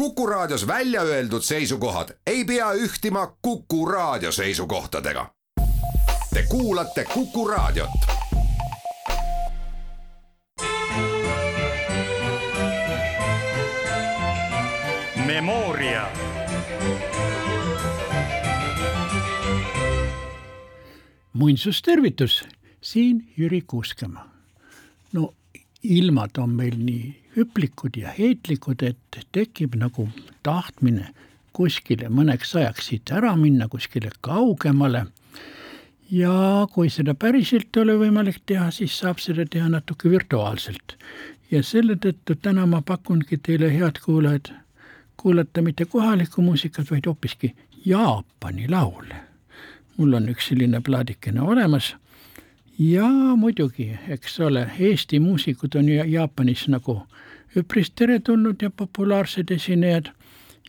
Kuku Raadios välja öeldud seisukohad ei pea ühtima Kuku Raadio seisukohtadega. Te kuulate Kuku Raadiot. Memoria. muinsustervitus, siin Jüri Kuuskemaa. no ilmad on meil nii hüplikud ja heitlikud, et tekib nagu tahtmine kuskile mõneks ajaks siit ära minna, kuskile kaugemale. ja kui seda päriselt ei ole võimalik teha, siis saab seda teha natuke virtuaalselt. ja selle tõttu täna ma pakungi teile, head kuulajad, kuulata mitte kohalikku muusikat, vaid hoopiski Jaapani laule. mul on üks selline plaadikene olemas ja muidugi, eks ole, Eesti muusikud on ju Jaapanis nagu üpris teretulnud ja populaarsed esinejad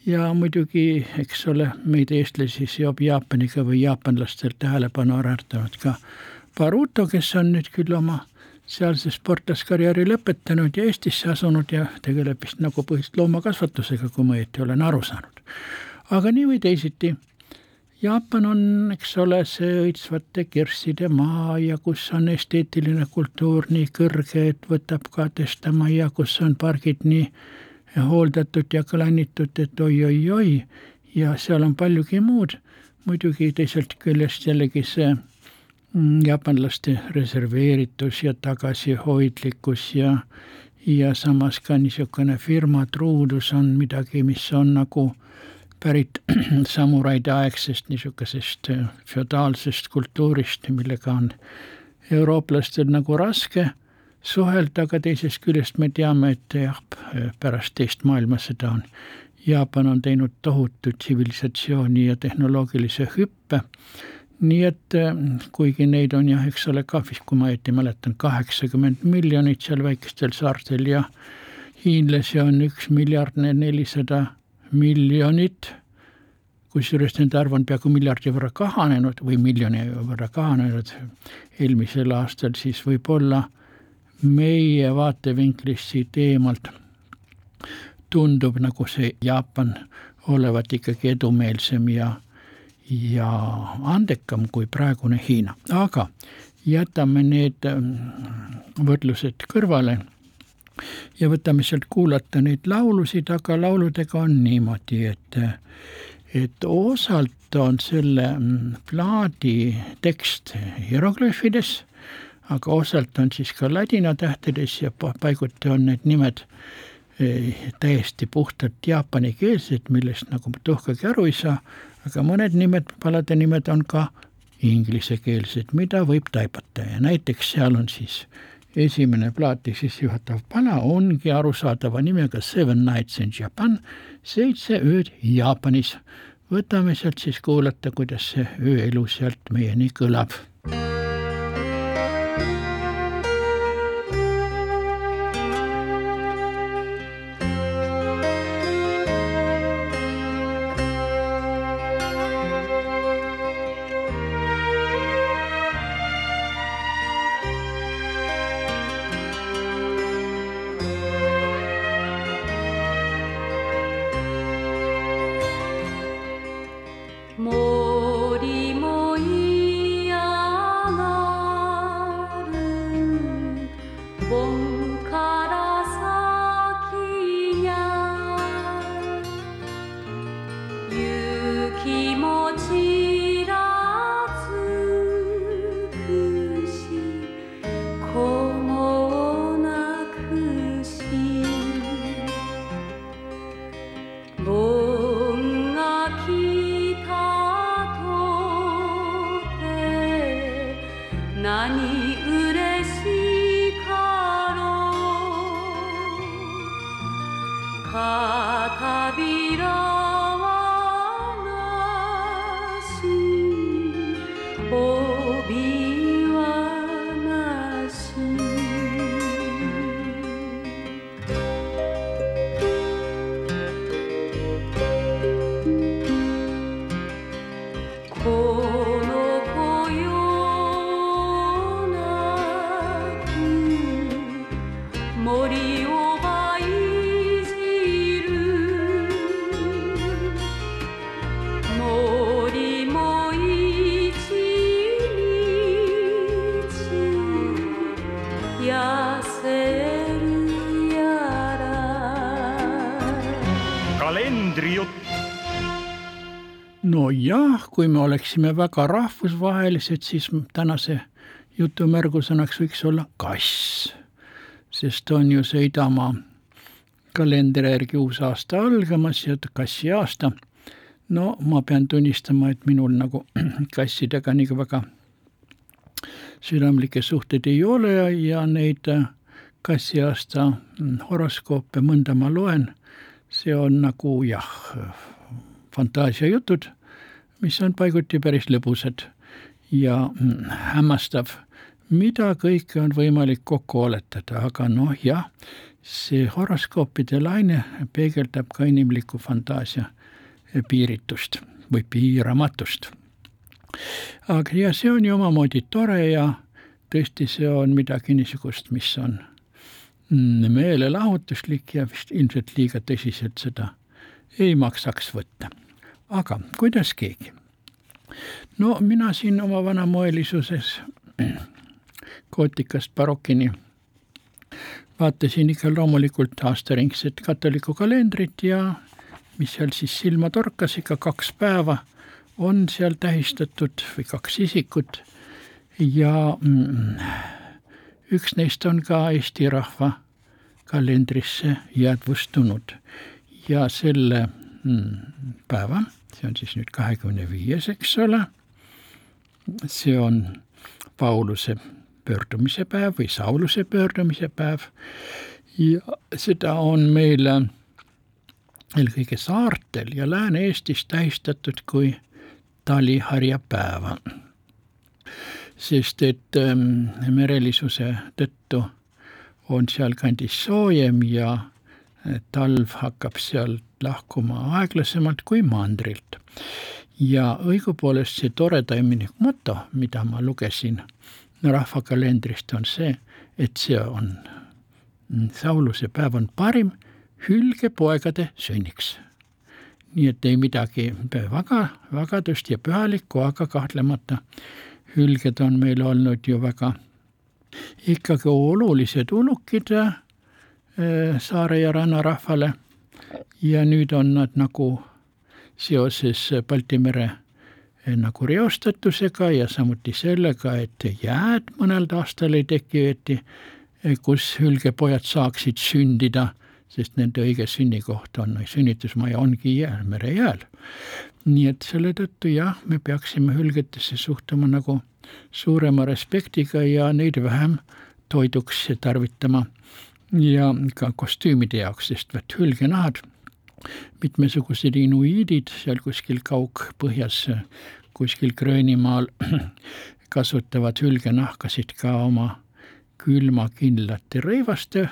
ja muidugi, eks ole, meid eestlasi seob Jaapaniga või jaapanlastel tähelepanu äratanud ka Baruto, kes on nüüd küll oma sealse sportlaskarjääri lõpetanud ja Eestisse asunud ja tegeleb vist nagu põhiliselt loomakasvatusega, kui ma õieti olen aru saanud. aga nii või teisiti Jaapan on, eks ole, see õitsvate kirsside maa ja kus on esteetiline kultuur nii kõrge, et võtab kadestama ja kus on pargid nii hooldatud ja kõlanitud, et oi-oi-oi ja seal on paljugi muud. muidugi teiselt küljest jällegi see mm, jaapanlaste reserveeritus ja tagasihoidlikkus ja ja samas ka niisugune firma truudus on midagi, mis on nagu pärit samuraide aegsest niisugusest äh, feodaalsest kultuurist, millega on eurooplastel nagu raske suhelda, aga teisest küljest me teame, et jah, pärast teist maailmasõda on Jaapan on teinud tohutu tsivilisatsiooni ja tehnoloogilise hüppe. nii et äh, kuigi neid on jah, eks ole ka kui ma õieti mäletan, kaheksakümmend miljonit seal väikestel saartel ja hiinlasi on üks miljard nelisada miljonit, kusjuures nende arv on peaaegu miljardi võrra kahanenud või miljoni võrra kahanenud. Eelmisel aastal, siis võib-olla meie vaatevinklist siit eemalt tundub nagu see Jaapan olevat ikkagi edumeelsem ja, ja andekam kui praegune Hiina, aga jätame need võrdlused kõrvale ja võtame sealt kuulata neid laulusid, aga lauludega on niimoodi, et, et osalt on selle mm, plaadi tekst hieroglüüfides, aga osalt on siis ka ladina tähtedes ja paiguti on need nimed e, täiesti puhtalt jaapanikeelsed, millest nagu tuhkagi aru ei saa, aga mõned nimed, palade nimed on ka inglisekeelsed, mida võib taibata. Ja näiteks seal on siis äh, esimene plaati sissejuhatav pala ongi arusaadava nimega Seven Nights in Japan, seitse ööd Jaapanis. võtame sealt siis kuulata, kuidas see ööelu sealt meieni kõlab 森を舞い散る。森も一日痩せるやら。Kalendrijutt nojah, kui me oleksime väga rahvusvahelised, siis tänase jutumärgusõnaks võiks olla kass sest on ju see idamaa kalendri järgi uus aasta algamas ja kassi aasta. no ma pean tunnistama, et minul nagu kassidega nii väga südamlikke suhteid ei ole ja neid kassi aasta horoskoope mõnda ma loen. see on nagu jah, fantaasiajutud, mis on paiguti päris lõbusad ja hämmastav, mida kõike on võimalik kokku oletada, aga noh, jah, see horoskoopide laine peegeldab ka inimliku fantaasia piiritust või piiramatust aga, ja see on ju omamoodi tore ja tõesti, see on midagi niisugust, mis on mm, meelelahutuslik ja vist ilmselt liiga tõsiselt seda ei maksaks võtta. aga kuidas keegi? no mina siin oma vanamoelisuses gootikast barokini. Vaatasin ikka loomulikult aastaringset katoliku kalendrit ja mis seal siis silma torkas, ikka kaks päeva on seal tähistatud või kaks isikut. Ja mm, üks neist on ka Eesti rahva kalendrisse jäädvustunud ja selle mm, päeva, see on siis nüüd kahekümne viies, eks ole, see on Pauluse pöördumise päev või Sauluse pöördumise päev ja seda on meil eelkõige saartel ja Lääne-Eestis tähistatud kui taliharjapäeva. sest et ähm, merelisuse tõttu on sealkandis soojem ja äh, talv hakkab sealt lahkuma aeglasemalt kui mandrilt. ja õigupoolest see toredaim moto, mida ma lugesin rahvakalendrist, on see, et see on, Sauluse päev on parim hülgepoegade sünniks. Nii et ei midagi väga, vagadust ja pühalikku, aga kahtlemata hülged on meil olnud ju väga ikkagi olulised ulukid äh, saare ja rannarahvale. Ja nüüd on nad nagu seoses Balti mere nagu reostatusega ja samuti sellega, et jääd mõnel aastal ei teki õieti, äh, kus hülgepojad saaksid sündida sest nende õige sünnikoht on, sünnitusmaja ongi jääl, merejääl. nii et selle tõttu jah, me peaksime hülgetesse suhtuma nagu suurema respektiga ja neid vähem toiduks tarvitama ja ka kostüümide jaoks, sest vot hülgenahad, mitmesugused inuiidid seal kuskil kaugpõhjas, kuskil Gröönimaal kasutavad hülgenahkasid ka oma külmakindlate rõivaste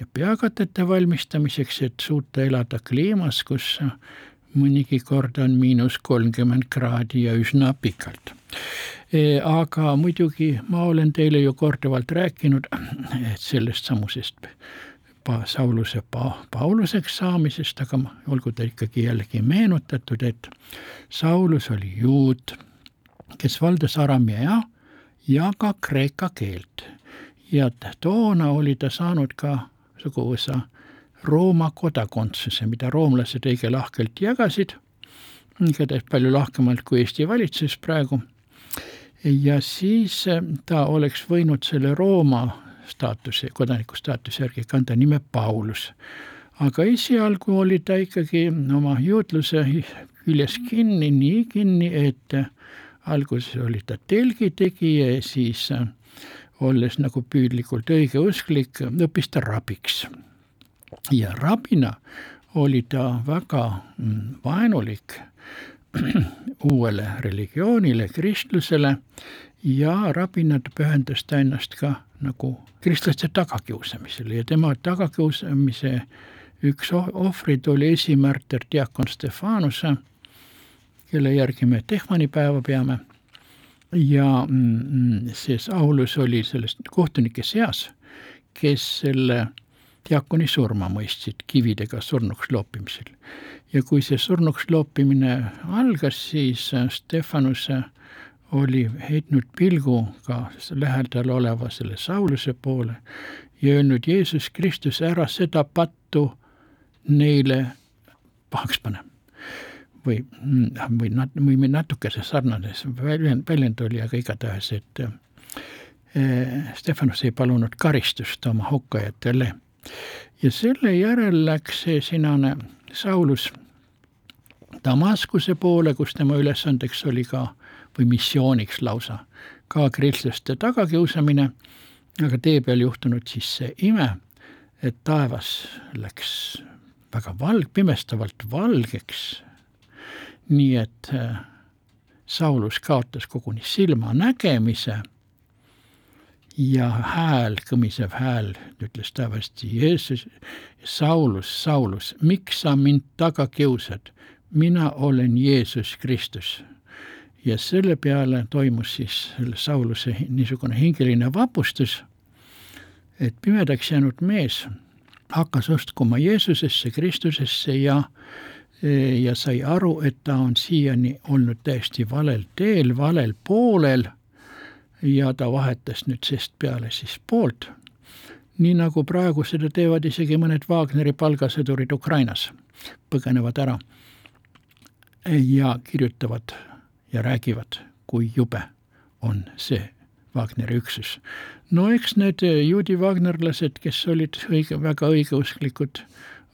ja peakatete valmistamiseks, et suuta elada kliimas, kus mõnigi kord on miinus kolmkümmend kraadi ja üsna pikalt. E, aga muidugi ma olen teile ju korduvalt rääkinud, sellest samusest Sauluse pa-, Pauluseks saamisest, aga olgu ta ikkagi jällegi meenutatud, et Saulus oli juut, kes valdas aramea ja ka kreeka keelt. ja toona oli ta saanud ka suguvõsa Rooma kodakondsuse, mida roomlased õige lahkelt jagasid, igatahes palju lahkemalt kui Eesti valitsus praegu. ja siis eh, ta oleks võinud selle Rooma staatuse, kodaniku staatuse järgi kanda nime Paulus. aga esialgu oli ta ikkagi oma juutluse küljes kinni, nii kinni, et alguses oli ta telgitegija ja siis olles nagu püüdlikult õigeusklik, õppis ta rabiks. ja rabina oli ta väga mm, vaenulik uuele religioonile, kristlusele ja rabina pühendas ta ennast ka nagu kristlaste tagakiusamisele ja tema tagakiusamise üks ohvrid oli esimärter diakon Stefanuse, kelle järgi me Tehmani päeva peame ja mm, see Saulus oli sellest kohtunike seas, kes selle diakoni surma mõistsid kivide,ga surnuks loopimisel. ja kui see surnuks loopimine algas, siis Stefanus oli heitnud pilgu ka lähedal oleva selle Sauluse poole ja öelnud Jeesus Kristus, ära seda pattu neile pahaks panema. või, mm, või nat-, või natukese sarnane väljend, väljend oli, aga igatahes, et äh, Stefanus ei palunud karistust oma hukkajatele. ja selle järel läks see sinane Saulus Damaskuse poole, kus tema ülesandeks oli ka või missiooniks lausa ka kristlaste tagakiusamine, aga tee peal juhtunud siis see ime, et taevas läks väga valg, pimestavalt valgeks. nii et äh, Saulus kaotas koguni silmanägemise ja hääl, kõmisev hääl ütles taevasti, Jeesus, Saulus, Saulus, miks sa mind taga kiusad? mina olen Jeesus Kristus ja selle peale toimus siis Sauluse niisugune hingeline vapustus, et pimedaks jäänud mees hakkas uskuma Jeesusesse, Kristusesse ja ja sai aru, et ta on siiani olnud täiesti valel teel, valel poolel ja ta vahetas nüüd sest peale siis poolt. nii nagu praegu seda teevad isegi mõned Wagneri palgasõdurid Ukrainas, põgenevad ära ja kirjutavad ja räägivad, kui jube on see Wagneri üksus. no eks need juudi wagnerlased, kes olid õige, väga õigeusklikud,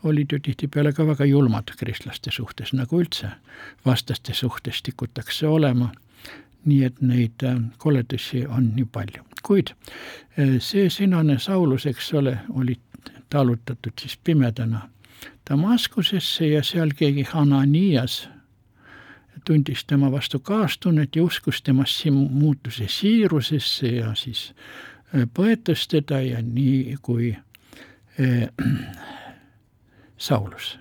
olid ju tihtipeale ka väga julmad kristlaste suhtes, nagu üldse vastaste suhtes tikutakse olema. nii et neid äh, koledusi on nii palju, kuid äh, see sinane Saulus, eks ole, oli tallutatud siis pimedana Damaskusesse ja seal keegi Hananias tundis tema vastu kaastunnet ja uskus temast muutuse siirusesse ja siis äh, põetas teda ja nii kui äh, Saulus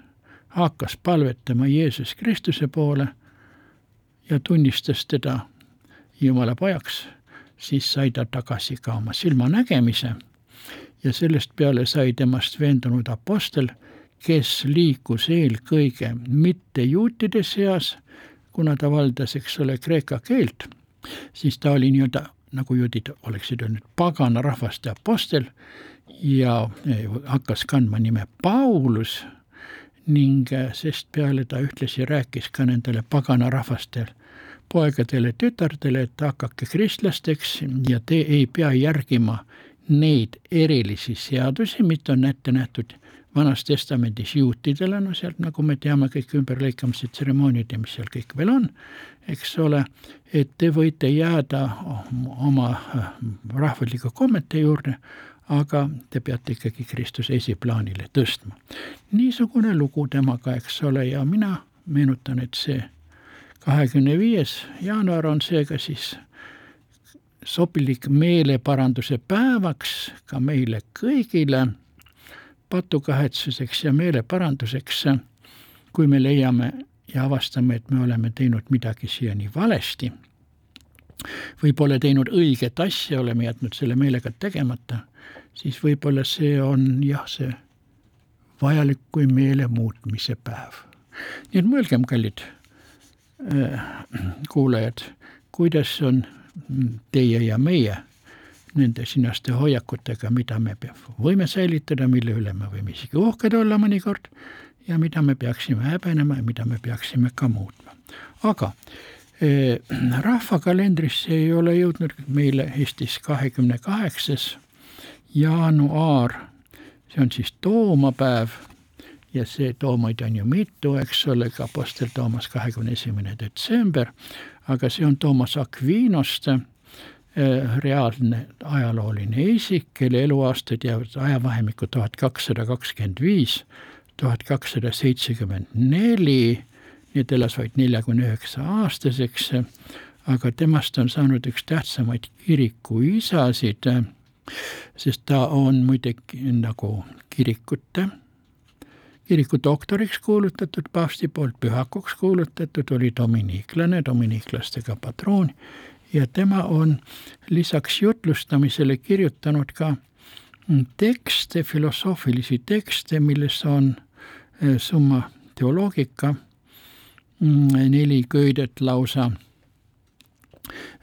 hakkas palvetama Jeesus Kristuse poole ja tunnistas teda Jumala pojaks, siis sai ta tagasi ka oma silmanägemise ja sellest peale sai temast veendunud apostel, kes liikus eelkõige mitte juutide seas kuna ta valdas, eks ole, kreeka keelt, siis ta oli nii-öelda, nagu juudid oleksid öelnud, pagana rahvaste apostel ja eh, hakkas kandma nime Paulus ning eh, sest peale ta ühtlasi rääkis ka nendele pagana rahvastel poegadele, tütardele, et hakake kristlasteks ja te ei pea järgima neid erilisi seadusi, mida on ette nähtud Vanas Testamendis juutidele, no sealt nagu me teame, kõik ümberlõikamise tseremooniad ja mis seal kõik veel on, eks ole, et te võite jääda oma äh, rahvusliku kommete juurde, aga te peate ikkagi Kristuse esiplaanile tõstma. niisugune lugu temaga, eks ole, ja mina meenutan, et see kahekümne viies jaanuar on seega siis sobilik meeleparanduse päevaks ka meile kõigile patukahetsuseks ja meeleparanduseks, kui me leiame ja avastame, et me oleme teinud midagi siiani valesti või pole teinud õiget asja, oleme jätnud selle meelega tegemata, siis võib-olla see on jah, see vajalik kui meele muutmise päev. nii et mõelgem, kallid äh, kuulajad, kuidas on teie ja meie nende sinaste hoiakutega, mida me võime säilitada, mille üle me võime isegi uhked olla mõnikord ja mida me peaksime häbenema ja mida me peaksime ka muutma. aga eh, rahvakalendrisse ei ole jõudnud meile Eestis kahekümne kaheksas jaanuar, see on siis toomapäev ja see toomaid on ju mitu, eks ole, ka Apostel Toomas kahekümne esimene detsember, aga see on Toomas Aquinost Äh, reaalne ajalooline isik, kelle eluaastad jäävad ajavahemikku tuhat kakssada kakskümmend viis, tuhat kakssada seitsekümmend neli, nii et elas vaid neljakümne üheksa aastaseks, aga temast on saanud üks tähtsamaid kirikuisasid, sest ta on muidugi nagu kirikute, kiriku doktoriks kuulutatud, paavsti poolt pühakuks kuulutatud, oli dominiiklane, dominiiklastega patroon ja tema on lisaks jutlustamisele kirjutanud ka tekste, filosoofilisi tekste, milles on eh, summa teoloogika, mm, neli köidet lausa,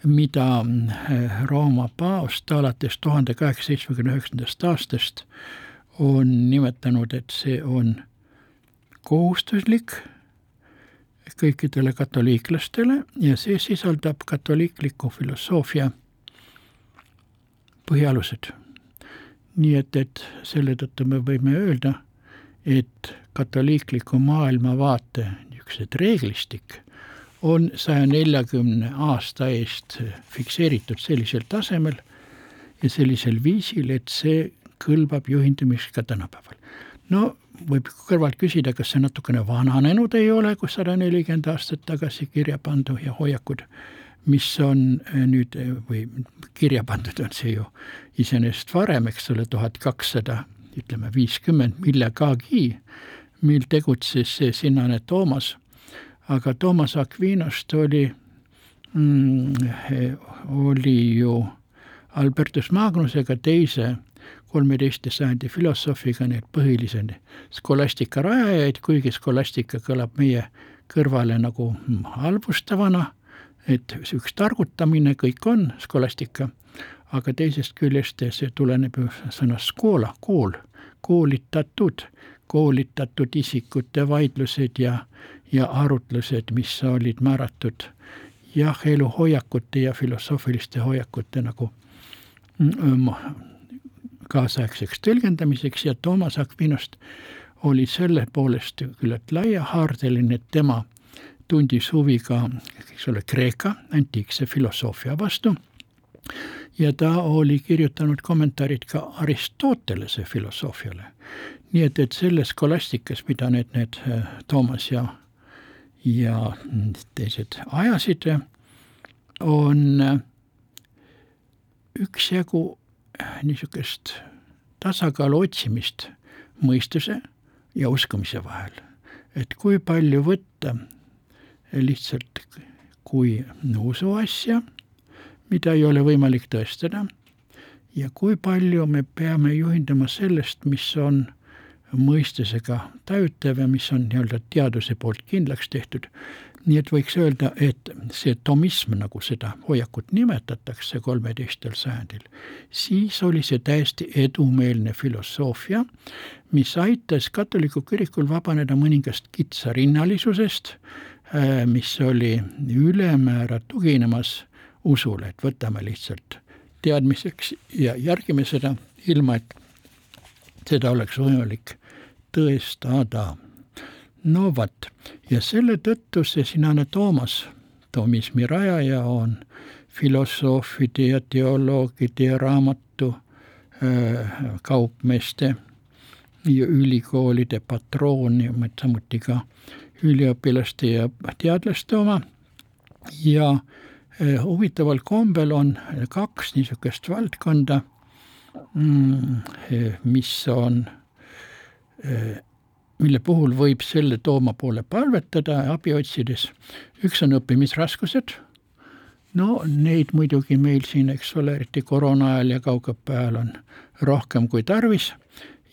mida eh, Rooma paavst alates tuhande kaheksasaja seitsmekümne üheksandast aastast on nimetanud, et see on kohustuslik kõikidele katoliiklastele ja see sisaldab katoliikliku filosoofia põhialused. nii et, et selle tõttu me võime öelda, et katoliikliku maailmavaate niisugused reeglistik on saja neljakümne aasta eest fikseeritud sellisel tasemel ja sellisel viisil, et see kõlbab juhindumiseks ka tänapäeval. no võib kõrvalt küsida, kas see natukene vananenud ei ole, kui sada nelikümmend aastat tagasi kirja pandu ja hoiakud, mis on nüüd või kirja pandud on see ju iseenesest varem, eks ole, tuhat kakssada, ütleme viiskümmend millegagi, mil tegutses see sinnane Toomas, aga Toomas Aquinost oli mm,, oli ju Albertus Magnusega teise kolmeteist sajandi filosoofiga need põhilised skolastika rajajaid, kuigi skolastika kõlab meie kõrvale nagu halvustavana, et üks targutamine kõik on skolastika, aga teisest küljest see tuleneb ju sõnast skoola, kool, koolitatud, koolitatud isikute vaidlused ja, ja arutlused, mis olid määratud jah, eluhoiakute ja filosoofiliste hoiakute nagu mm, kaasaegseks tõlgendamiseks ja Toomas Akvinost oli selle poolest küllalt laiahaardeline, et tema tundis huvi ka, eks ole, Kreeka antiikse filosoofia vastu ja ta oli kirjutanud kommentaarid ka Aristotelese filosoofiale. nii et, et selles skolastikas, mida need, need Toomas ja, ja teised ajasid, on üksjagu niisugust tasakaalu otsimist mõistuse ja uskumise vahel. et kui palju võtta lihtsalt kui usuasja, mida ei ole võimalik tõestada, ja kui palju me peame juhinduma sellest, mis on mõistusega tajutav ja mis on nii-öelda teaduse poolt kindlaks tehtud nii et võiks öelda, et see tomism, nagu seda hoiakut nimetatakse kolmeteistkümnendal sajandil, siis oli see täiesti edumeelne filosoofia, mis aitas katoliku kirikul vabaneda mõningast kitsarinnalisusest, äh, mis oli ülemäära tuginemas usule, et võtame lihtsalt teadmiseks ja järgime seda, ilma et seda oleks võimalik tõestada no vot, ja selle tõttu see sinane Toomas, Toomismi rajaja on filosoofide ja teoloogide ja raamatu äh, kaupmeeste ja ülikoolide patroon samuti ka üliõpilaste ja teadlaste oma. Ja äh, huvitaval kombel on kaks niisugust valdkonda, mm, mis on äh, mille puhul võib selle tooma poole palvetada abi otsides. üks on õppimisraskused, no neid muidugi meil siin, eks ole, eriti koroona ajal ja kaugõppe ajal on rohkem kui tarvis,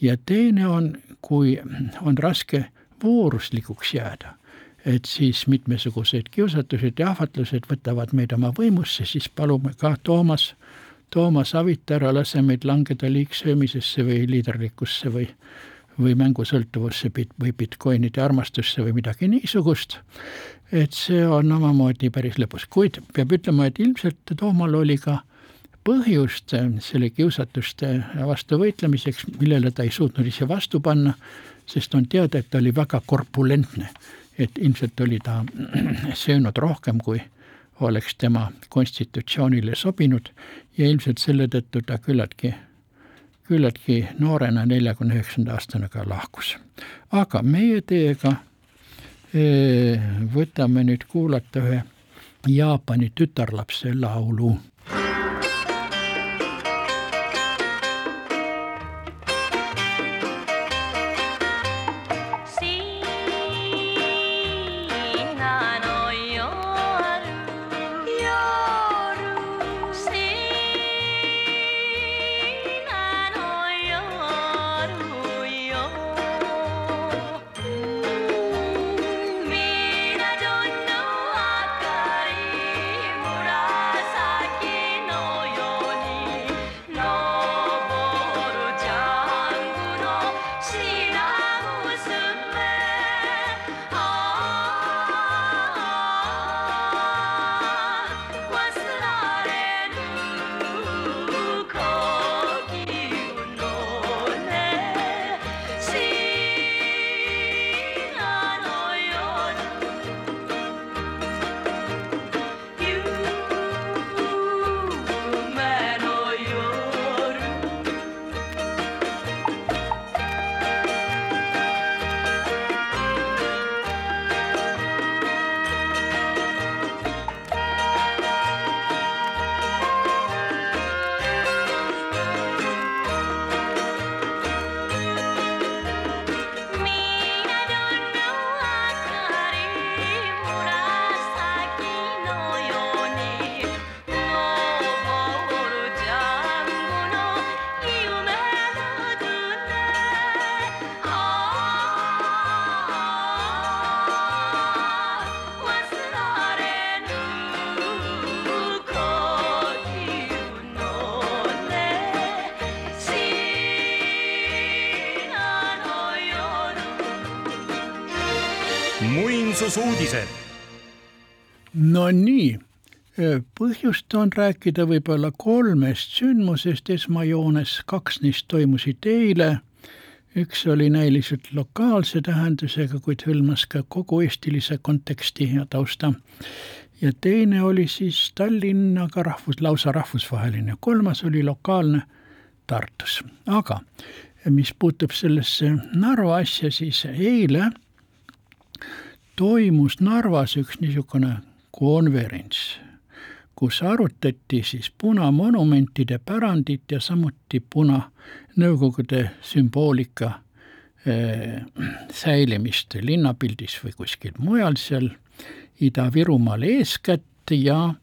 ja teine on, kui on raske vooruslikuks jääda, et siis mitmesugused kiusatused ja ahvatlused võtavad meid oma võimusse, siis palume ka Toomas, Toomas Avita ära lase meid langeda liigsöömisesse või liiderlikkusse või või mängusõltuvusse või Bitcoinide armastusse või midagi niisugust, et see on omamoodi päris lõbus, kuid peab ütlema, et ilmselt Toomal oli ka põhjust selle kiusatuste vastu võitlemiseks, millele ta ei suutnud ise vastu panna, sest on teada, et ta oli väga korpulentne. et ilmselt oli ta söönud rohkem, kui oleks tema konstitutsioonile sobinud ja ilmselt selle tõttu ta küllaltki küllaltki noorena, neljakümne üheksanda aastana ka lahkus. aga meie teiega eh, võtame nüüd kuulata ühe Jaapani tütarlapse laulu muinsusuudised. no nii, põhjust on rääkida võib-olla kolmest sündmusest esmajoones, kaks neist toimusid eile. üks oli näiliselt lokaalse tähendusega, kuid hõlmas ka kogu eestilise konteksti ja tausta. ja teine oli siis Tallinnaga rahvus, lausa rahvusvaheline, kolmas oli lokaalne Tartus, aga mis puutub sellesse Narva asja, siis eile toimus Narvas üks niisugune konverents, kus arutati siis punamonumentide pärandit ja samuti puna Nõukogude sümboolika äh, säilimist linnapildis või kuskil mujal seal Ida-Virumaal eeskätt ja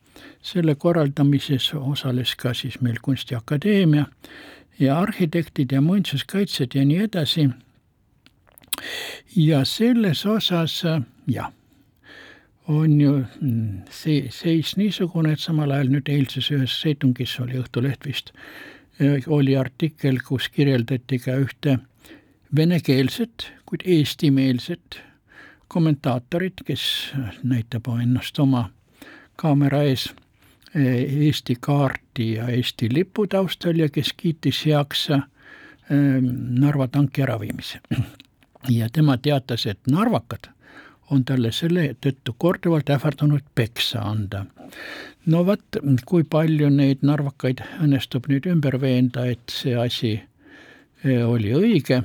selle korraldamises osales ka siis meil Kunstiakadeemia ja arhitektid ja muinsuskaitsjad ja nii edasi. ja selles osas jah, on ju mm, see seis niisugune, et samal ajal nüüd eilses ühes seitungis oli Õhtuleht vist, oli artikkel, kus kirjeldati ka ühte venekeelset, kuid eestimeelset kommentaatorit, kes näitab ennast oma kaamera ees Eesti kaarti ja Eesti lipu taustal ja kes kiitis heaks Narva tanki äraviimise. ja tema teatas, et narvakad on talle selle tõttu korduvalt ähvardanud peksa anda. no vot, kui palju neid narvakaid õnnestub nüüd ümber veenda, et see asi oli õige,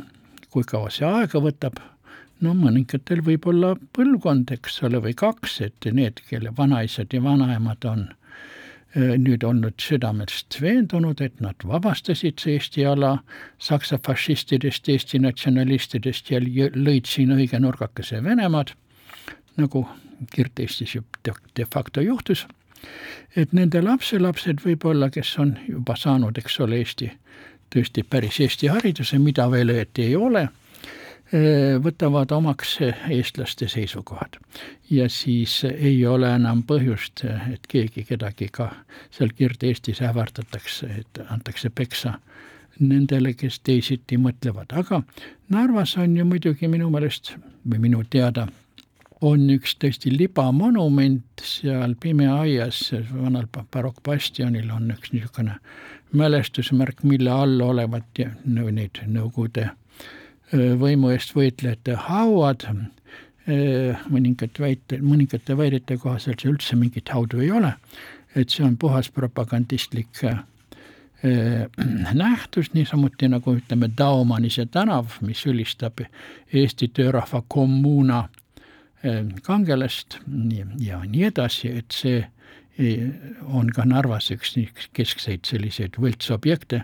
kui kaua see aega võtab, no mõningatel võib olla põlvkond, eks ole, või kaks, et need, kelle vanaisad ja vanaemad on nüüd olnud südamest veendunud, et nad vabastasid see Eesti ala saksa fašistidest, Eesti natsionalistidest ja lõid siin õige nurgakese Venemaad, nagu Kirde-Eestis de facto juhtus, et nende lapselapsed võib-olla, kes on juba saanud, eks ole, Eesti, tõesti päris Eesti hariduse, mida veel õieti ei ole Äh, võtavad omaks eestlaste seisukohad. ja siis ei ole enam põhjust, et keegi kedagi ka seal Kirde-Eestis ähvardatakse, et antakse peksa nendele, kes teisiti mõtlevad, aga Narvas on ju muidugi minu meelest või minu teada on üks tõesti libamonument seal Pimeaias, vanal barokkbastionil on üks niisugune mälestusmärk, mille all olevat neid Nõukogude võimu eest võitlejate hauad, mõningad väite, mõningate väidete kohaselt see üldse mingit haudu ei ole, et see on puhas propagandistlik nähtus, niisamuti nagu ütleme, Daumanise tänav, mis ülistab Eesti töörahva kommuuna kangelast ja nii edasi, et see on ka Narvas üks keskseid selliseid võltsobjekte,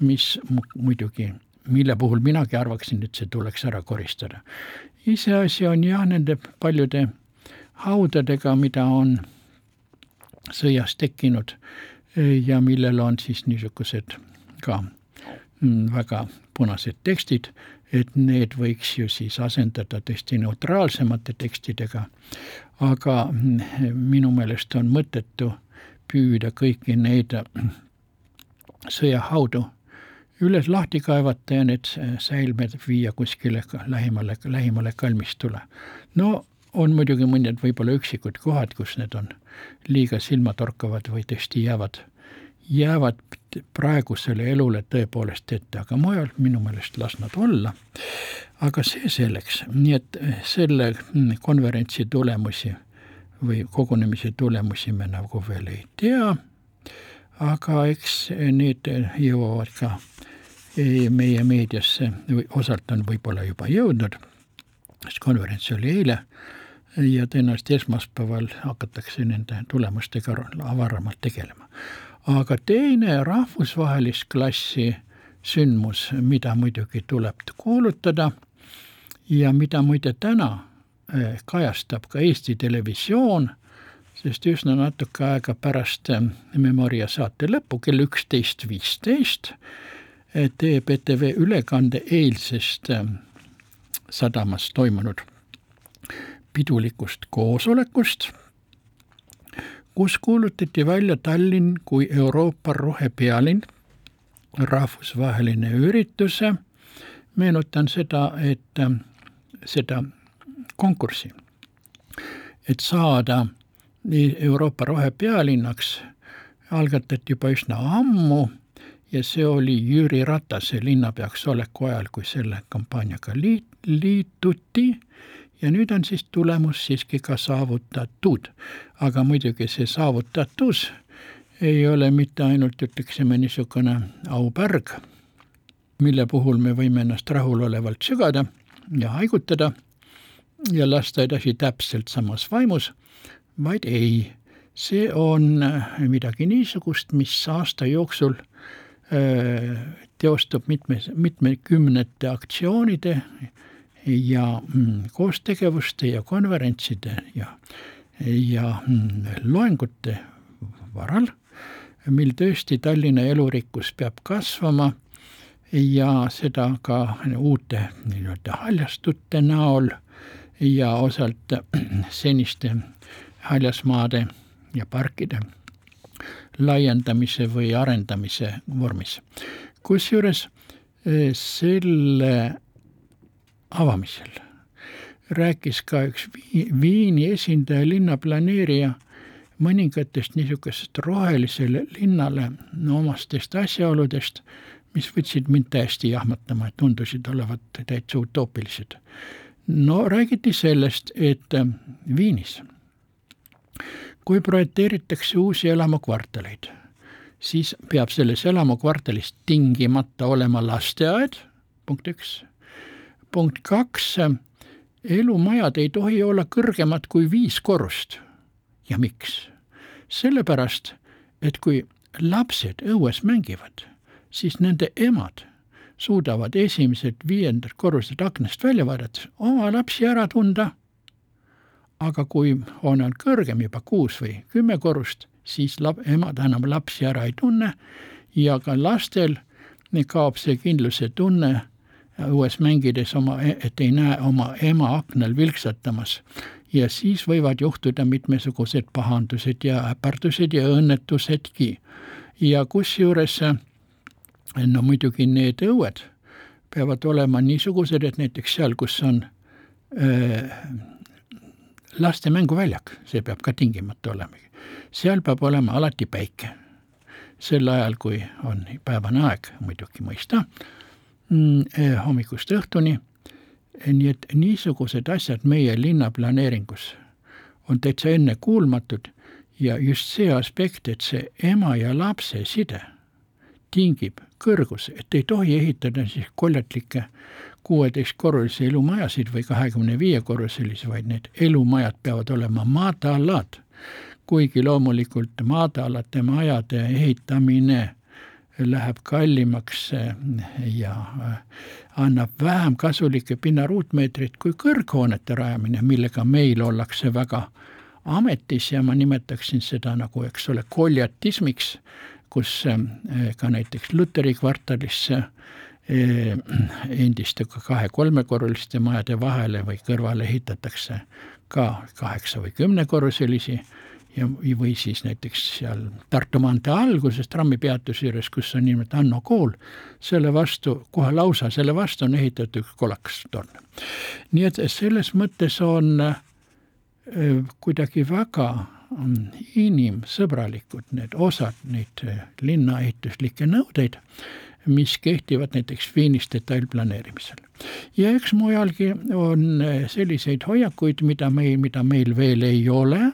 mis muidugi mille puhul minagi arvaksin, et see tuleks ära koristada. iseasi on jah, nende paljude haudadega, mida on sõjas tekkinud ja millel on siis niisugused ka mm, väga punased tekstid, et need võiks ju siis asendada tõesti neutraalsemate tekstidega, aga minu meelest on mõttetu püüda kõiki neid sõjahaudu üles lahti kaevata ja need säilmed viia kuskile lähimale, lähimale kalmistule. no on muidugi mõned võib-olla üksikud kohad, kus need on liiga silmatorkavad või tõesti jäävad, jäävad praegusele elule tõepoolest ette, aga mujal minu meelest las nad olla. aga see selleks, nii et selle konverentsi tulemusi või kogunemise tulemusi me nagu veel ei tea, aga eks need jõuavad ka meie meediasse, osalt on võib-olla juba jõudnud, sest konverents oli eile ja tõenäoliselt esmaspäeval hakatakse nende tulemustega avaramalt tegelema. Aga teine rahvusvahelist klassi sündmus, mida muidugi tuleb kuulutada ja mida muide täna eh, kajastab ka Eesti Televisioon, sest üsna natuke aega pärast eh, Memoria saate lõppu kell üksteist viisteist teeb ETV ülekande eilsest sadamas toimunud pidulikust koosolekust, kus kuulutati välja Tallinn kui Euroopa rohepealinn, rahvusvaheline üritus. meenutan seda, et ähm, seda konkurssi et saada Euroopa rohepealinnaks, algatati juba üsna ammu ja see oli Jüri Ratase linnapeaks oleku ajal, kui selle kampaaniaga liit, liituti ja nüüd on siis tulemus siiski ka saavutatud. aga muidugi see saavutatus ei ole mitte ainult, ütleksime, niisugune aupärg, mille puhul me võime ennast rahulolevalt sügada ja haigutada ja lasta edasi täpselt samas vaimus, vaid ei, see on midagi niisugust, mis aasta jooksul teostub mitmes, mitmekümnete aktsioonide ja mm, koostegevuste ja konverentside ja, ja mm, loengute varal, mil tõesti Tallinna elurikkus peab kasvama ja seda ka uute nii-öelda haljastute näol ja osalt seniste haljasmaade ja parkide laiendamise või arendamise vormis. kusjuures eh, selle avamisel rääkis ka üks Viini esindaja, linnaplaneerija, mõningatest niisugusest rohelisele linnale no, omastest asjaoludest, mis võtsid mind täiesti jahmatama, et tundusid olevat täitsa utoopilised. no räägiti sellest, et äh, Viinis, kui projekteeritakse uusi elamukvartaleid, siis peab selles elamukvartalis tingimata olema lasteaed, punkt üks punkt kaks, elumajad ei tohi olla kõrgemad kui viis korrust. ja miks? sellepärast, et kui lapsed õues mängivad, siis nende emad suudavad esimesed viiendad korrused aknast välja vaadates oma lapsi ära tunda. aga kui on, on kõrgem juba kuus või kümme korrust, siis lab, emad enam lapsi ära ei tunne ja ka lastel kaob see kindluse tunne õues mängides oma, et ei näe oma ema aknal vilksatamas. ja siis võivad juhtuda mitmesugused pahandused ja äpardused ja õnnetusedki. ja kusjuures no muidugi need õued peavad olema niisugused, et näiteks seal, kus on öö, laste mänguväljak, see peab ka tingimata olema. seal peab olema alati päike. sel ajal, kui on päevane aeg, muidugi mõista hommikust õhtuni. nii et niisugused asjad meie linnaplaneeringus on täitsa ennekuulmatud ja just see aspekt, et see ema ja lapse side tingib kõrguse, et ei tohi ehitada siis koljatlikke kuueteistkorruselisi elumajasid või kahekümne viie korruselisi, vaid need elumajad peavad olema madalad. kuigi loomulikult madalate majade ehitamine läheb kallimaks eh, ja eh, annab vähem kasulikke pinnaruutmeetreid kui kõrghoonete rajamine, millega meil ollakse väga ametis ja ma nimetaksin seda nagu, eks ole, koljatismiks, kus eh, ka näiteks Luteri kvartalisse endiste kahe-kolmekorruliste majade vahele või kõrvale ehitatakse ka kaheksa või kümnekorruselisi ja, või siis näiteks seal Tartu maantee alguses trammipeatuse juures, kus on nimelt Anno kool, selle vastu, kohe lausa selle vastu on ehitatud üks kolakas torn. nii et selles mõttes on äh, kuidagi väga inimsõbralikud need osad, neid äh, linnaehituslikke nõudeid, mis kehtivad näiteks Viinis detailplaneerimisel. ja eks mujalgi on äh, selliseid hoiakuid, mida meil, mida meil veel ei ole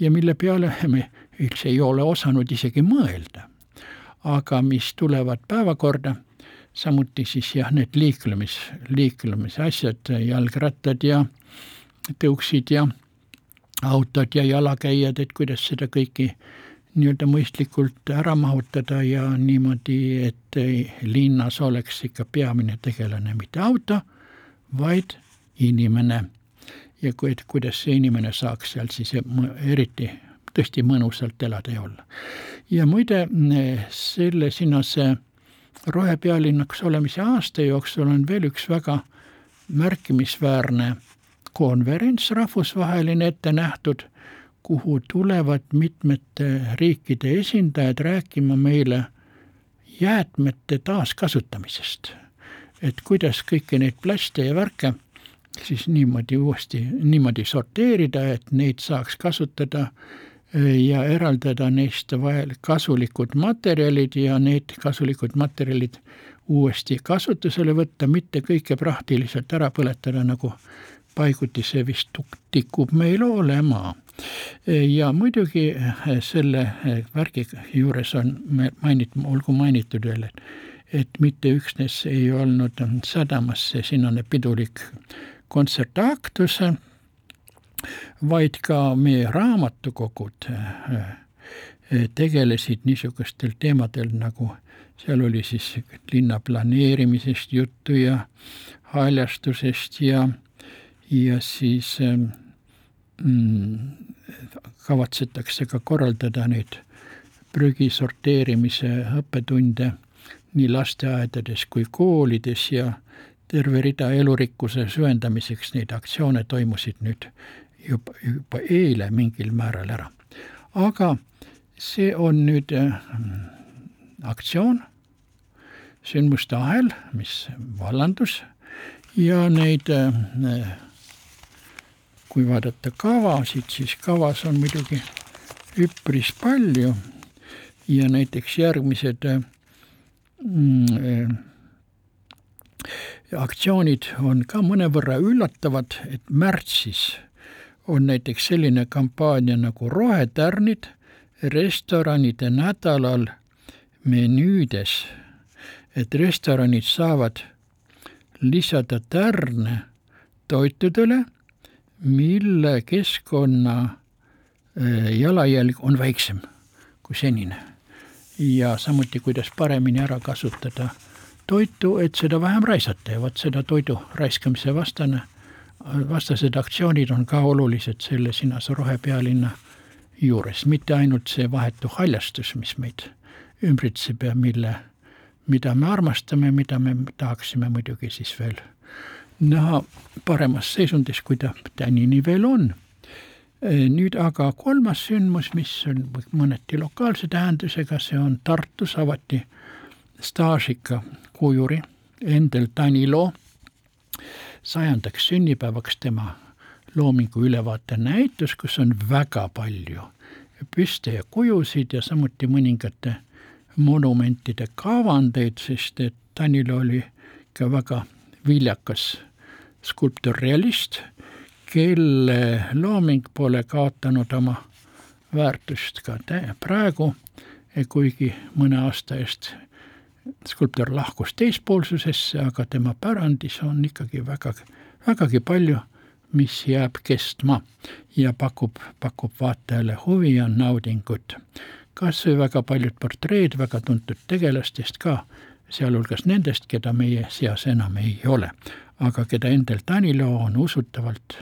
ja mille peale me üldse ei ole osanud isegi mõelda. aga mis tulevad päevakorda, samuti siis jah, need liiklemis, liiklemise asjad, jalgrattad ja tõuksid ja autod ja jalakäijad, et kuidas seda kõiki nii-öelda mõistlikult ära mahutada ja niimoodi, et linnas oleks ikka peamine tegelane mitte auto, vaid inimene ja kui, et kuidas see inimene saaks seal siis eriti tõesti mõnusalt elada ja olla. ja muide, selle sinnase rohepealinnaks olemise aasta jooksul on veel üks väga märkimisväärne konverents rahvusvaheline ette nähtud, kuhu tulevad mitmete riikide esindajad rääkima meile jäätmete taaskasutamisest. et kuidas kõiki neid plaste ja värke siis niimoodi uuesti, niimoodi sorteerida, et neid saaks kasutada ja eraldada neist vajal-, kasulikud materjalid ja need kasulikud materjalid uuesti kasutusele võtta, mitte kõike praktiliselt ära põletada, nagu paiguti see vist tikub meil olema. ja muidugi selle värgi juures on mainit-, olgu mainitud veel, et et mitte üksnes ei olnud sadamas see sinnane pidulik kontsertaktus, vaid ka meie raamatukogud tegelesid niisugustel teemadel nagu seal oli siis linna planeerimisest juttu ja haljastusest ja, ja siis mm, kavatsetakse ka korraldada neid prügi sorteerimise õppetunde nii lasteaedades kui koolides ja terve rida elurikkuse süvendamiseks neid aktsioone toimusid nüüd juba, juba eile mingil määral ära. aga see on nüüd äh, aktsioon, sündmuste ahel, mis vallandus ja neid, äh, kui vaadata kavasid, siis kavas on muidugi üpris palju ja näiteks järgmised äh, mm, aktsioonid on ka mõnevõrra üllatavad, et märtsis on näiteks selline kampaania nagu Rohetärnid restoranide nädalal menüüdes, et restoranid saavad lisada tärne toitudele, mille keskkonna eh, jalajälg on väiksem kui senine. ja samuti, kuidas paremini ära kasutada toitu, et seda vähem raisata ja vot seda toidu raiskamise vastane, vastased aktsioonid on ka olulised selle Sinase rohepealinna juures, mitte ainult see vahetu haljastus, mis meid ümbritseb ja mille, mida me armastame, mida me tahaksime muidugi siis veel näha paremas seisundis, kui ta tänini veel on. nüüd aga kolmas sündmus, mis on mõneti lokaalse tähendusega, see on Tartus avati staažika kujuri Endel Tanilo sajandaks sünnipäevaks tema loomingu ülevaate näitus, kus on väga palju püste ja kujusid ja samuti mõningate monumentide kavandeid, sest et Tanil oli ka väga viljakas skulptorrealist, kelle looming pole kaotanud oma väärtust ka praegu, kuigi mõne aasta eest skulptor lahkus teispoolsusesse, aga tema pärandis on ikkagi väga, vägagi palju mis jääb kestma ja pakub, pakub vaatajale huvi ja naudingut. kas või väga paljud portreed väga tuntud tegelastest ka, sealhulgas nendest, keda meie seas enam ei ole, aga keda Endel Tanilo on usutavalt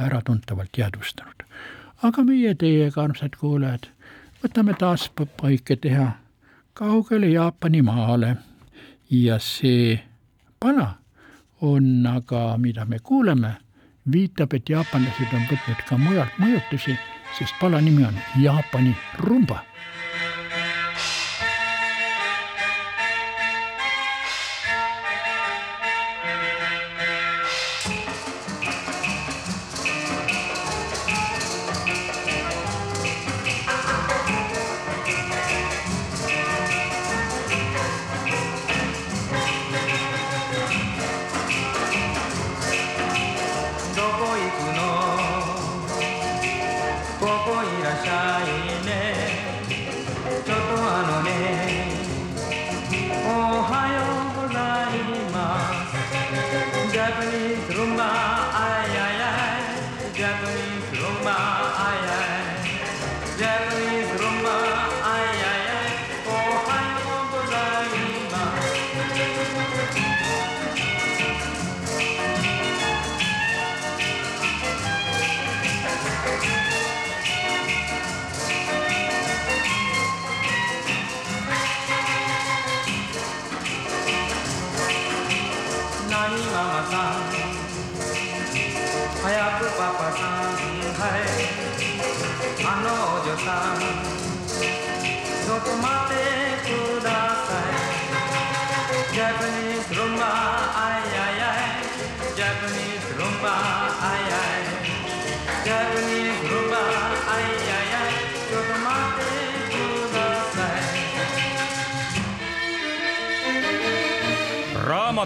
äratuntavalt jäädvustanud. aga meie teiega, armsad kuulajad, võtame taas paike teha kaugele Jaapani maale. Ja see pala on aga, mida me kuuleme viitab, et jaapanlased on võtnud ka mujalt mõjutusi, sest pala nimi on Jaapani rumba,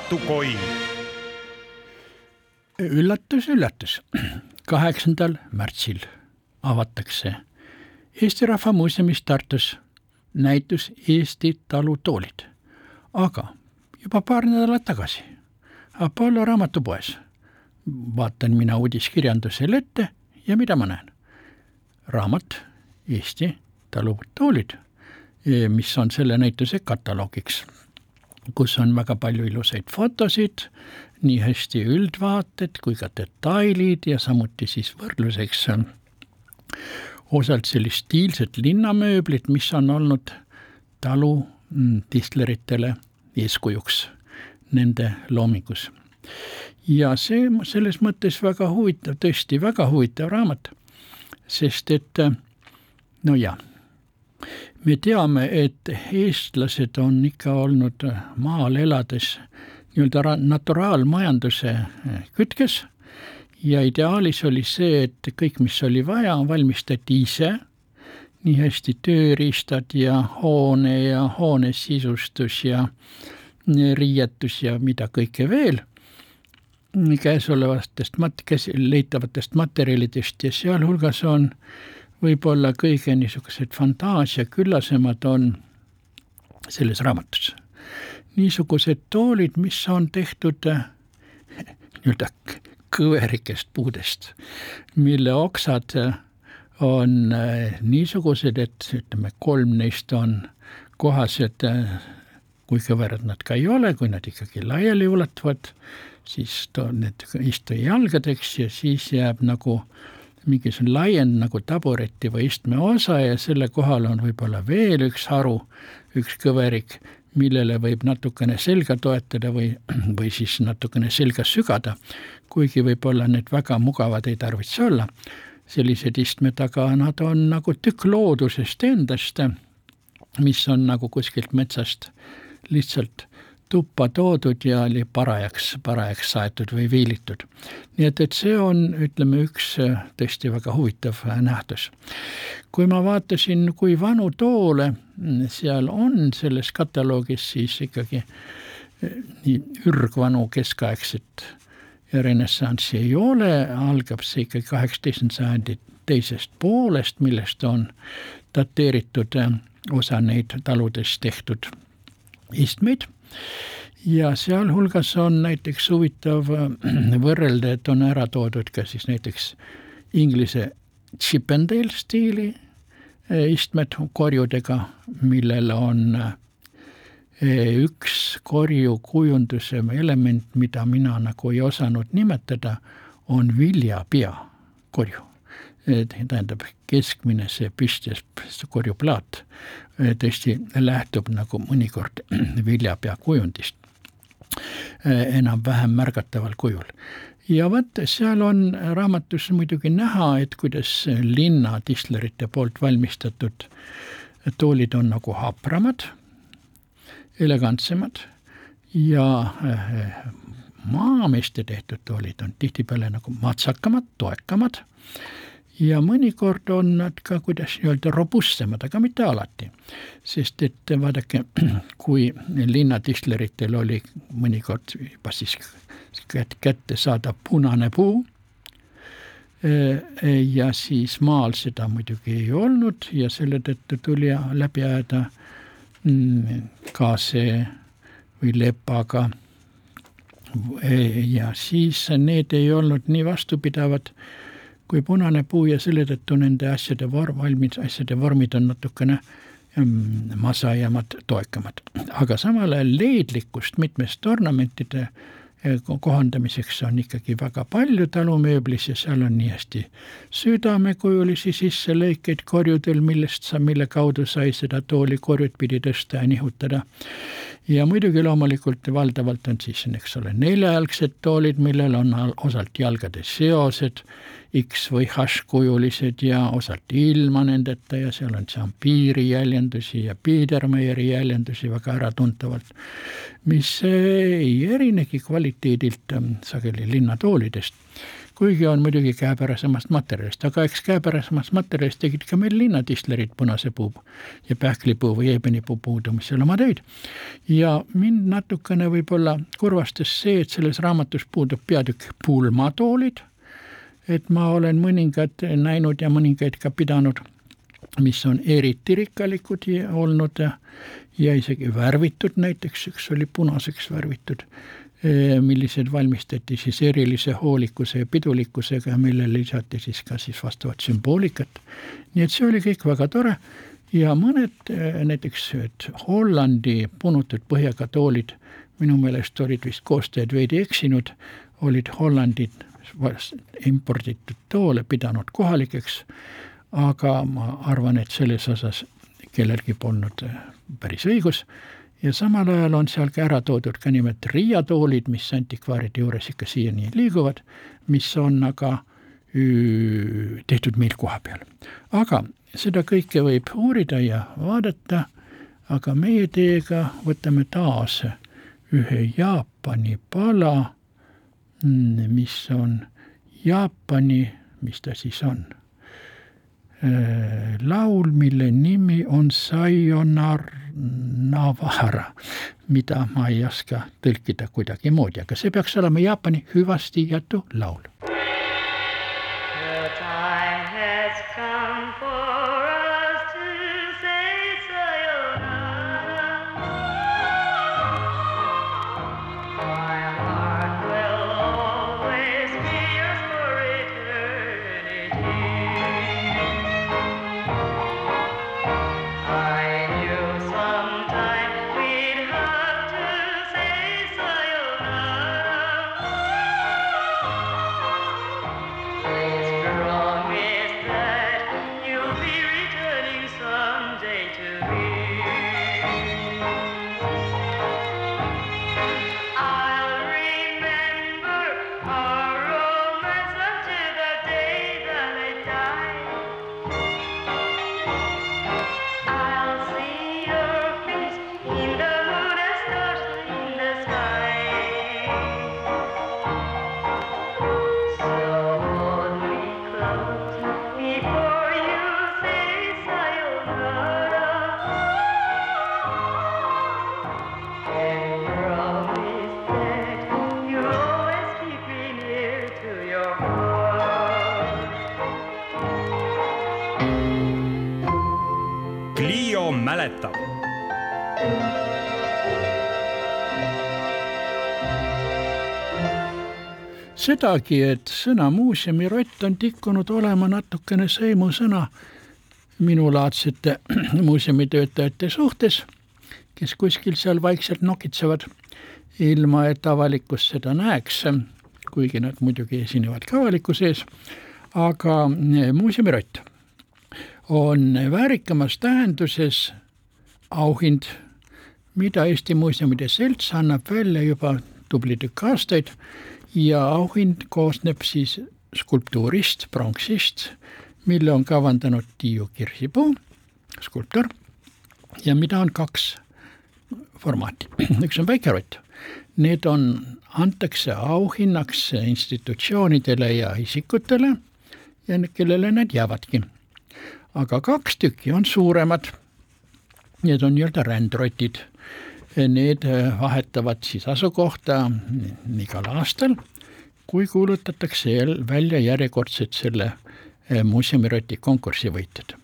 い raamatukoi üllatus, üllatus, kaheksandal märtsil avatakse Eesti Rahva Muuseumis Tartus näitus Eesti talutoolid. aga juba paar nädalat tagasi Apollo raamatupoes vaatan mina uudiskirjandusele ette ja mida ma näen? raamat Eesti talutoolid, mis on selle näituse kataloogiks, kus on väga palju ilusaid fotosid, nii hästi üldvaated kui ka detailid ja samuti siis võrdluseks osalt sellist stiilset linnamööblit, mis on olnud talu mm, distleritele eeskujuks nende loomingus. ja see selles mõttes väga huvitav, tõesti väga huvitav raamat, sest et no jaa, me teame, et eestlased on ikka olnud maal elades nii-öelda naturaalmajanduse kütkes. Ja ideaalis oli see, et kõik, mis oli vaja, valmistati ise, nii hästi tööriistad ja hoone ja hoone sisustus ja riietus ja mida kõike veel, käesolevatest mat-, käs-, leitavatest materjalidest ja sealhulgas on võib-olla kõige niisugused fantaasiaküllasemad on selles raamatus. niisugused toolid, mis on tehtud nii-öelda kõverikest puudest, mille oksad on niisugused, et ütleme, kolm neist on kohased kui kõverad nad ka ei ole, kui nad ikkagi laiali ulatuvad, siis too need istujalgadeks ja siis jääb nagu mingisugune laiend nagu tabureti või istme osa ja selle kohal on võib-olla veel üks haru, üks kõverik, millele võib natukene selga toetada või, või siis natukene selga sügada, kuigi võib-olla need väga mugavad ei tarvitse olla, sellised istmed, aga nad on nagu tükk loodusest endast, mis on nagu kuskilt metsast lihtsalt tuppa toodud ja oli parajaks, parajaks saetud või viilitud. nii et, et see on, ütleme, üks äh, tõesti väga huvitav äh, nähtus. kui ma vaatasin, kui vanu toole mm, seal on selles kataloogis, siis ikkagi äh, nii ürgvanu keskaegset ja renessanssi ei ole, algab see ikkagi kaheksateistkümnenda sajandi teisest poolest, millest on dateeritud osa neid taludes tehtud istmeid ja sealhulgas on näiteks huvitav äh, võrrelda, et on ära toodud ka siis näiteks inglise Chippendale stiili äh, istmed korjudega, millel on äh, üks korjukujunduse element, mida mina nagu ei osanud nimetada, on viljapea korju tähendab, keskmine see püstis korjuplaat tõesti lähtub nagu mõnikord viljapea kujundist enam-vähem märgataval kujul. ja vot seal on raamatus muidugi näha, et kuidas linna tislerite poolt valmistatud toolid on nagu hapramad, elegantsemad ja maameeste tehtud toolid on tihtipeale nagu matsakamad, toekamad ja mõnikord on nad ka, kuidas öelda, robustsemad, aga mitte alati. sest et vaadake, kui linnatistleritel oli mõnikord juba siis kätte saada punane puu, eh, ja siis maal seda muidugi ei olnud ja selle tõttu tuli läbi ajada mm, kaase või lepaga. ja siis need ei olnud nii vastupidavad kui punane puu ja selle tõttu nende asjade vorm, valmis asjade vormid on natukene mm, masajamad, toekamad. aga samal ajal leedlikkust mitmest ornamentide eh, kohandamiseks on ikkagi väga palju talumööblis ja seal on nii hästi südamekujulisi sisselõikeid korjudel, millest sa, mille kaudu sai seda tooli korjut pidi tõsta ja nihutada. ja muidugi loomulikult valdavalt on siis, eks ole, neljajalgsed toolid, millel on osalt jalgade seosed X või H-kujulised ja osalt ilma nendeta ja seal on Zampiiri jäljendusi ja Biedermeieri jäljendusi väga äratuntavalt, mis ei erinegi kvaliteedilt ähm, sageli linnatoolidest. kuigi on muidugi käepärasemast materjalist, aga eks käepärasemast materjalist tegid ka meil linnadistlerid punase puu ja pähklipuu või eebenipuu puudumisel oma töid. ja mind natukene võib-olla kurvastas see, et selles raamatus puudub peatükk pulmatoolid, et ma olen mõningad näinud ja mõningaid ka pidanud, mis on eriti rikkalikud olnud ja, ja isegi värvitud, näiteks üks oli punaseks värvitud Eh, millised valmistati siis erilise hoolikuse ja pidulikkusega, millele lisati siis ka siis vastavat sümboolikat. nii et see oli kõik väga tore. Ja mõned eh, näiteks Hollandi punutud põhjaga toolid minu meelest olid vist koostajad veidi eksinud, olid Hollandid imporditud toole pidanud kohalikeks, aga ma arvan, et selles osas kellelgi polnud eh, päris õigus ja samal ajal on seal ka ära toodud ka nimelt Riia toolid, mis antikvaaride juures ikka siiani liiguvad, mis on aga tehtud meil kohapeal. aga seda kõike võib uurida ja vaadata, aga meie teiega võtame taas ühe Jaapani pala, mis on Jaapani, mis ta siis on Äh, laul, mille nimi on Sayonara, mida ma ei oska tõlkida kuidagimoodi, aga see peaks olema Jaapani hüvasti jätu laul. Sedagi, et sõna muuseumirott on tikkunud olema natukene sõimusõna minulaadsete muuseumitöötajate suhtes, kes kuskil seal vaikselt nokitsevad, ilma et avalikkus seda näeks, kuigi nad muidugi esinevad ka avalikkuse ees, aga muuseumirott on väärikamas tähenduses auhind, mida Eesti Muuseumide Selts annab välja juba tubli tükk aastaid ja auhind koosneb siis skulptuurist, pronksist, mille on kavandanud Tiiu Kirsipuu, skulptor, ja mida on kaks formaati, üks on väikerott. Need on, antakse auhinnaks institutsioonidele ja isikutele ja kellele need jäävadki. aga kaks tükki on suuremad. Need on nii-öelda rändrotid. Need vahetavad siis asukohta igal aastal, kui kuulutatakse välja järjekordselt selle muuseumiroti konkursi võitjad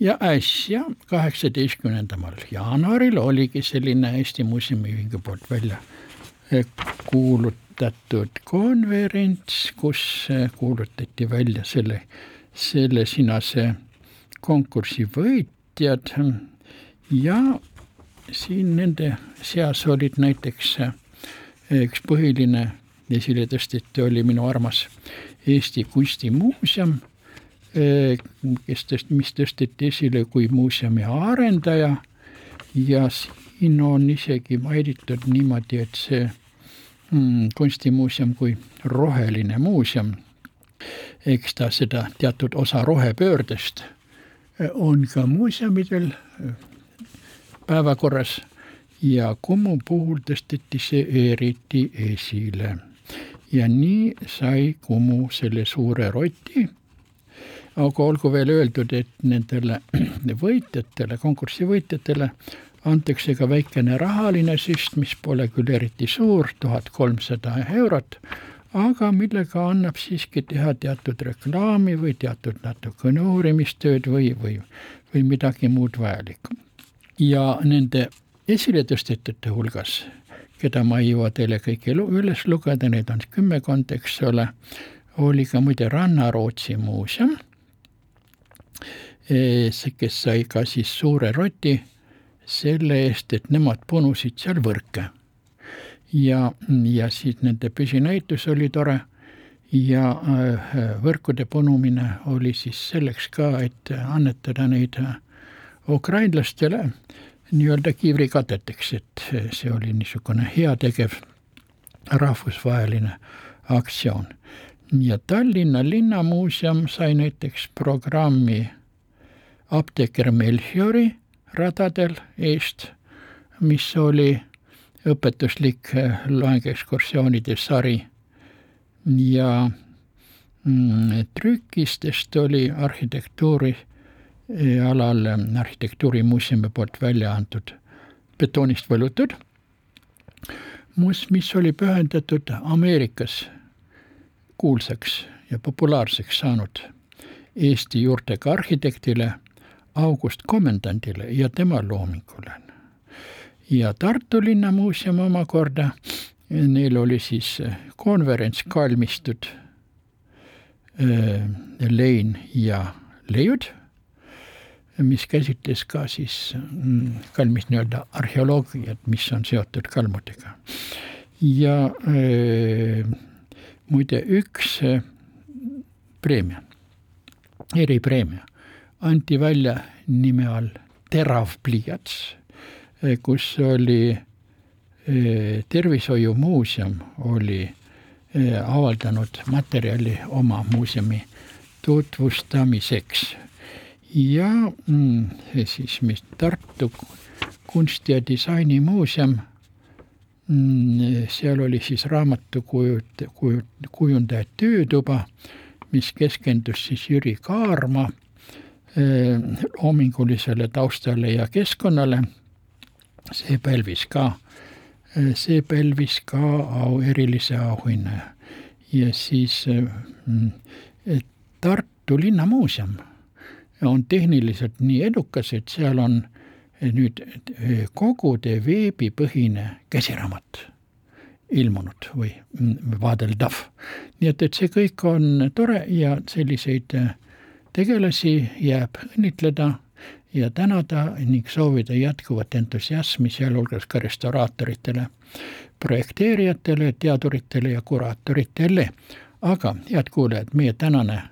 ja äsja, kaheksateistkümnendamal jaanuaril oligi selline Eesti Muuseumiühingu poolt välja eh, kuulutatud konverents, kus kuulutati välja selle, selle sinase konkursi võitjad ja siin nende seas olid näiteks eh, üks põhiline esile tõsteti, oli minu armas Eesti Kunstimuuseum kes tõst-, mis tõsteti esile kui muuseumi arendaja. Ja siin on isegi mainitud niimoodi, et see mm, kunstimuuseum kui roheline muuseum, eks ta seda teatud osa rohepöördest on ka muuseumidel päevakorras ja Kumu puhul tõsteti see eriti esile. ja nii sai Kumu selle suure roti. aga olgu veel öeldud, et nendele võitjatele, konkursi võitjatele antakse ka väikene rahaline süst, mis pole küll eriti suur, tuhat kolmsada eurot, aga millega annab siiski teha teatud reklaami või teatud natukene uurimistööd või, või, või midagi muud vajalikku. Ja nende esiletõstetute hulgas, keda ma ei jõua teile kõiki üles lugeda, neid on kümmekond, eks ole, oli ka muide Rannarootsi muuseum, see, kes sai ka siis suure roti selle eest, et nemad punusid seal võrke. ja, ja siis nende püsinäitus oli tore ja äh, võrkude punumine oli siis selleks ka, et annetada neid äh, ukrainlastele nii-öelda kiivrikateteks, et see oli niisugune heategev rahvusvaheline aktsioon. ja Tallinna Linnamuuseum sai näiteks programmi apteeker Melchiori radadel eest, mis oli õpetuslik äh, loengekskursioonide sari ja mm, trükistest oli arhitektuuri alal Arhitektuurimuuseumi poolt välja antud betoonist võlutud, mis, mis oli pühendatud Ameerikas kuulsaks ja populaarseks saanud Eesti juurtega arhitektile August Komendandile ja tema loomingule. ja Tartu Linnamuuseum omakorda, neil oli siis konverentskalmistud lein ja leiud, mis käsitles ka siis mm, kalmist nii-öelda arheoloogiat, mis on seotud kalmudega. ja öö, muide üks preemia, eripreemia anti välja nime all Terav pliiats, kus oli tervishoiumuuseum oli avaldanud materjali oma muuseumi tutvustamiseks. Ja mm, siis, mis Tartu kunsti- ja disainimuuseum, mm, seal oli siis raamatukujut-, kujut-, kujundaja töötuba, mis keskendus siis Jüri Kaarma loomingulisele taustale ja keskkonnale. see pälvis ka, see pälvis ka au, erilise auhinna. Ja siis Tartu Linnamuuseum on tehniliselt nii edukas, et seal on nüüd kogude veebipõhine käsiraamat ilmunud või vaadeldav. nii et, et see kõik on tore ja selliseid äh, tegelasi jääb õnnitleda ja tänada ning soovida jätkuvat entusiasmi, sealhulgas ka restauraatoritele, projekteerijatele, teaduritele ja kuraatoritele. aga head kuulajad, meie tänane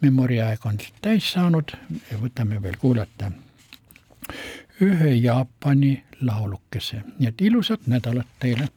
memoriaeg on täis saanud võtame veel kuulata ühe Jaapani laulukese, nii et ilusat nädalat teile.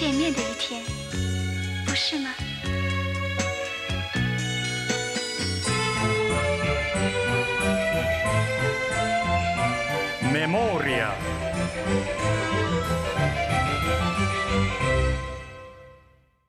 见面的一